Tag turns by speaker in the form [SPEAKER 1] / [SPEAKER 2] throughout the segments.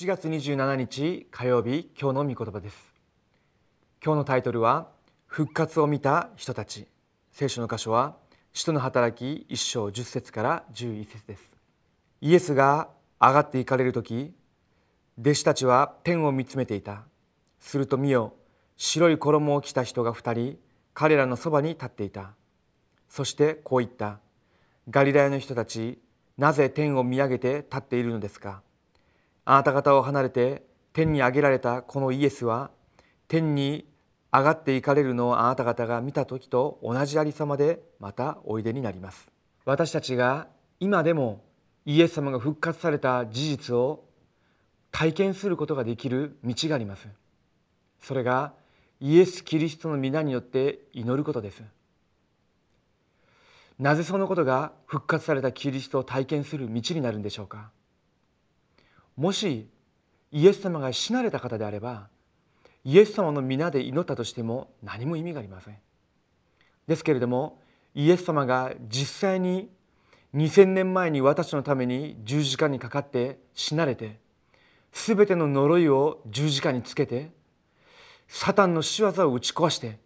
[SPEAKER 1] 7月27日火曜日今日の御言葉です。今日のタイトルは復活を見た人たち。聖書の箇所は使徒の働き1章10節から11節です。イエスが上がって行かれる時弟子たちは天を見つめていた。すると見よ白い衣を着た人が2人彼らのそばに立っていた。そしてこう言った。ガリラヤの人たちなぜ天を見上げて立っているのですか？あなた方を離れて天に上げられたこのイエスは天に上がっていかれるのをあなた方が見た時と同じありさまでまたおいでになります。私たちが今でもイエス様が復活された事実を体験することができる道があります。それがイエス・キリストの皆によって祈ることです。なぜそのことが復活されたキリストを体験する道になるんでしょうか。もしイエス様が死なれた方であればイエス様の皆で祈ったとしても何も意味がありません。ですけれどもイエス様が実際に2000年前に私のために十字架にかかって死なれて全ての呪いを十字架につけてサタンの仕業を打ち壊して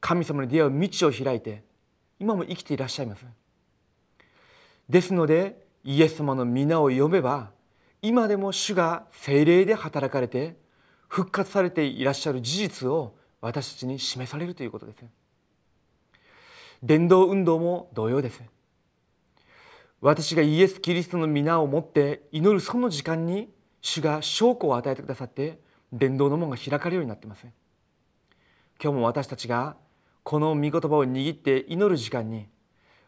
[SPEAKER 1] 神様に出会う道を開いて今も生きていらっしゃいます。ですのでイエス様の皆を呼べば今でも主が精霊で働かれて復活されていらっしゃる事実を私たちに示されるということです。伝道運動も同様です。私がイエス・キリストの皆をもって祈るその時間に主が証拠を与えてくださって伝道の門が開かれるようになっています。今日も私たちがこの御言葉を握って祈る時間に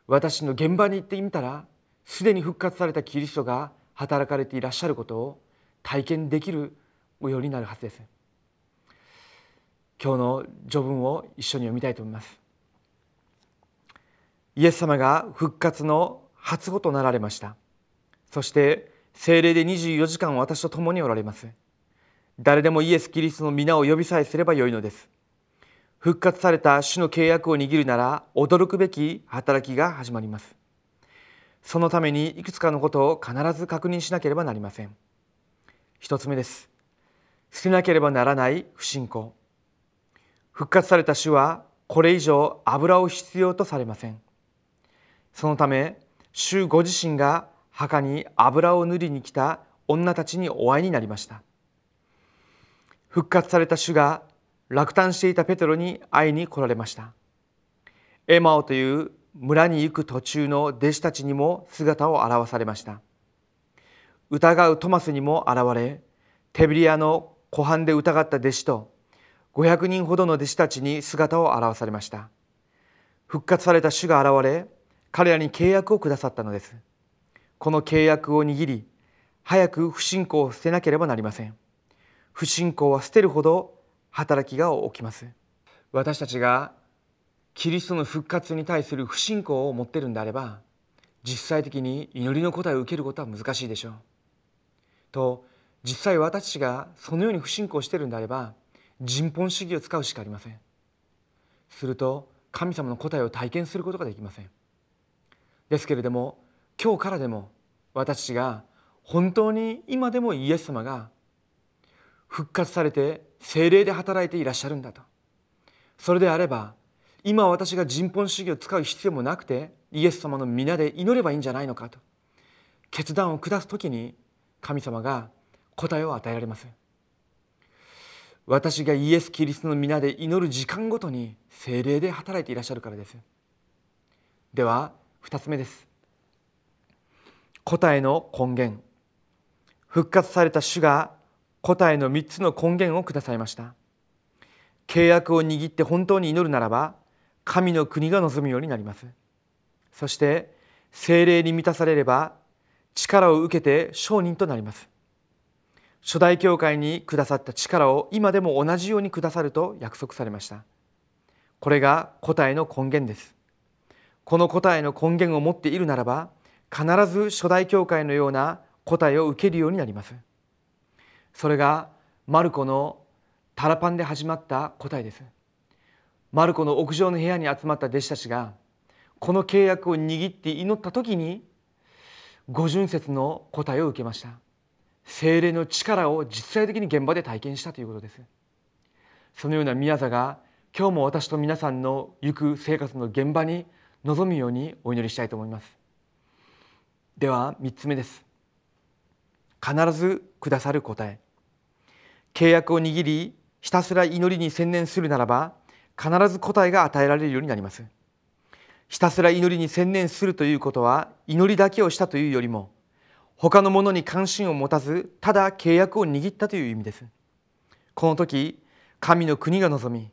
[SPEAKER 1] 私の現場に行ってみたらすでに復活されたキリストが働かれていらっしゃることを体験できるようになるはずです。今日の序文を一緒に読みたいと思います。イエス様が復活の初歩となられました。そして精霊で24時間私と共におられます。誰でもイエス・キリストの皆を呼びさえすればよいのです。復活された主の契約を握るなら驚くべき働きが始まります。そのためにいくつかのことを必ず確認しなければなりません。一つ目です。捨てなければならない不信仰。復活された主はこれ以上油を必要とされません。そのため主ご自身が墓に油を塗りに来た女たちにお会いになりました。復活された主が落胆していたペテロに会いに来られました。エマオという村に行く途中の弟子たちにも姿を現されました。疑うトマスにも現れテビリアの湖畔で疑った弟子と500人ほどの弟子たちに姿を現されました。復活された主が現れ彼らに契約をくださったのです。この契約を握り早く不信仰を捨てなければなりません。不信仰は捨てるほど働きが起きます。私たちがキリストの復活に対する不信仰を持ってるんであれば実際的に祈りの答えを受けることは難しいでしょう。と実際私たちがそのように不信仰しているんであれば人本主義を使うしかありません。すると神様の答えを体験することができません。ですけれども今日からでも私たちが本当に今でもイエス様が復活されて精霊で働いていらっしゃるんだとそれであれば今私が人本主義を使う必要もなくてイエス様の皆で祈ればいいんじゃないのかと。決断を下す時に神様が答えを与えられます私がイエス・キリストの皆で祈る時間ごとに精霊で働いていらっしゃるからです。では2つ目です。答えの根源。復活された主が答えの3つの根源をくださいました。契約を握って本当に祈るならば神の国が望むようになります。そして精霊に満たされれば力を受けて商人となります。初代教会にくださった力を今でも同じようにくださると約束されました。これが答えの根源です。この答えの根源を持っているならば必ず初代教会のような答えを受けるようになります。それがマルコのタラパンで始まった答えです。マルコの屋上の部屋に集まった弟子たちがこの契約を握って祈った時に五巡節の答えを受けました。精霊の力を実際的に現場で体験したということです。そのような宮座が今日も私と皆さんの行く生活の現場に臨むようにお祈りしたいと思います。では3つ目です。必ずくださる答え。契約を握りひたすら祈りに専念するならば必ず答えが与えられるようになります。ひたすら祈りに専念するということは祈りだけをしたというよりも他のものに関心を持たずただ契約を握ったという意味です。この時神の国が望み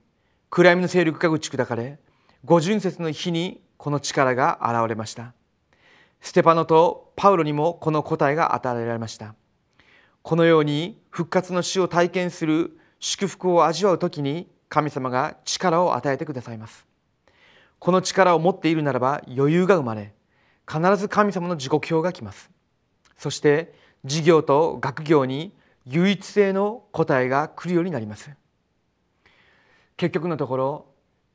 [SPEAKER 1] 暗闇の勢力が打ち砕かれ五巡節の日にこの力が現れました。ステパノとパウロにもこの答えが与えられました。このように復活の死を体験する祝福を味わう時に神様が力を与えてくださいます。この力を持っているならば余裕が生まれ必ず神様の時刻表が来ます。そして事業と学業に唯一性の答えが来るようになります。結局のところ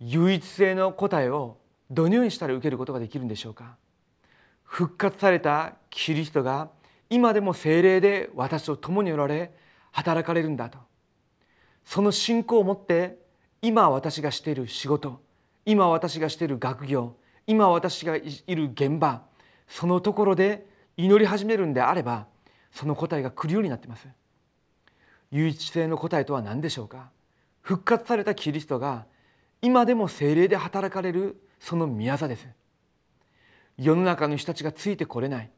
[SPEAKER 1] 唯一性の答えをどのようにしたら受けることができるんでしょうか。復活されたキリストが今でも精霊で私と共におられ働かれるんだと。その信仰を持って今私がしている仕事今私がしている学業今私がいる現場そのところで祈り始めるんであればその答えが来るようになっています。唯一性の答えとは何でしょうか？復活されたキリストが今でも精霊で働かれるその宮座です。世の中の人たちがついてこれない。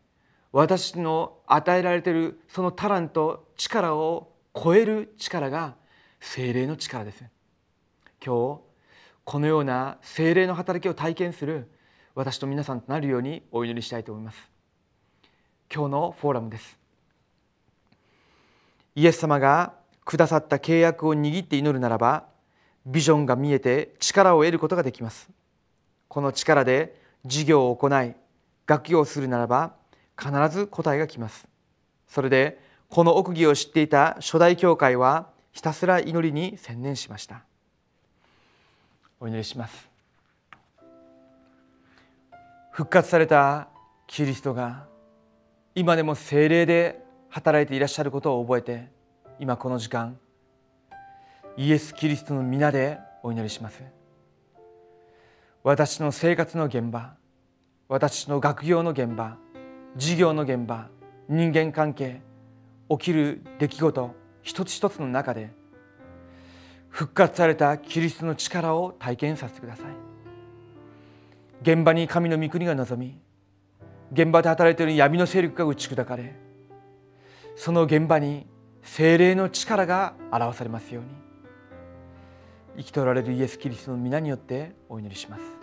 [SPEAKER 1] 私の与えられているそのタラント力を超える力が精霊の力です。今日このような精霊の働きを体験する私と皆さんとなるようにお祈りしたいと思います。今日のフォーラムです。イエス様がくださった契約を握って祈るならばビジョンが見えて力を得ることができます。この力で事業を行い学業をするならば必ず答えが来ます。それでこの奥義を知っていた初代教会はひたすら祈りに専念しました。お祈りします。復活されたキリストが今でも精霊で働いていらっしゃることを覚えて今この時間イエス・キリストの皆でお祈りします。私の生活の現場私の学業の現場事業の現場人間関係起きる出来事一つ一つの中で復活されたキリストの力を体験させてください。現場に神の御国が望み現場で働いている闇の勢力が打ち砕かれその現場に精霊の力が表されますように。生きとられるイエス・キリストの皆によってお祈りします。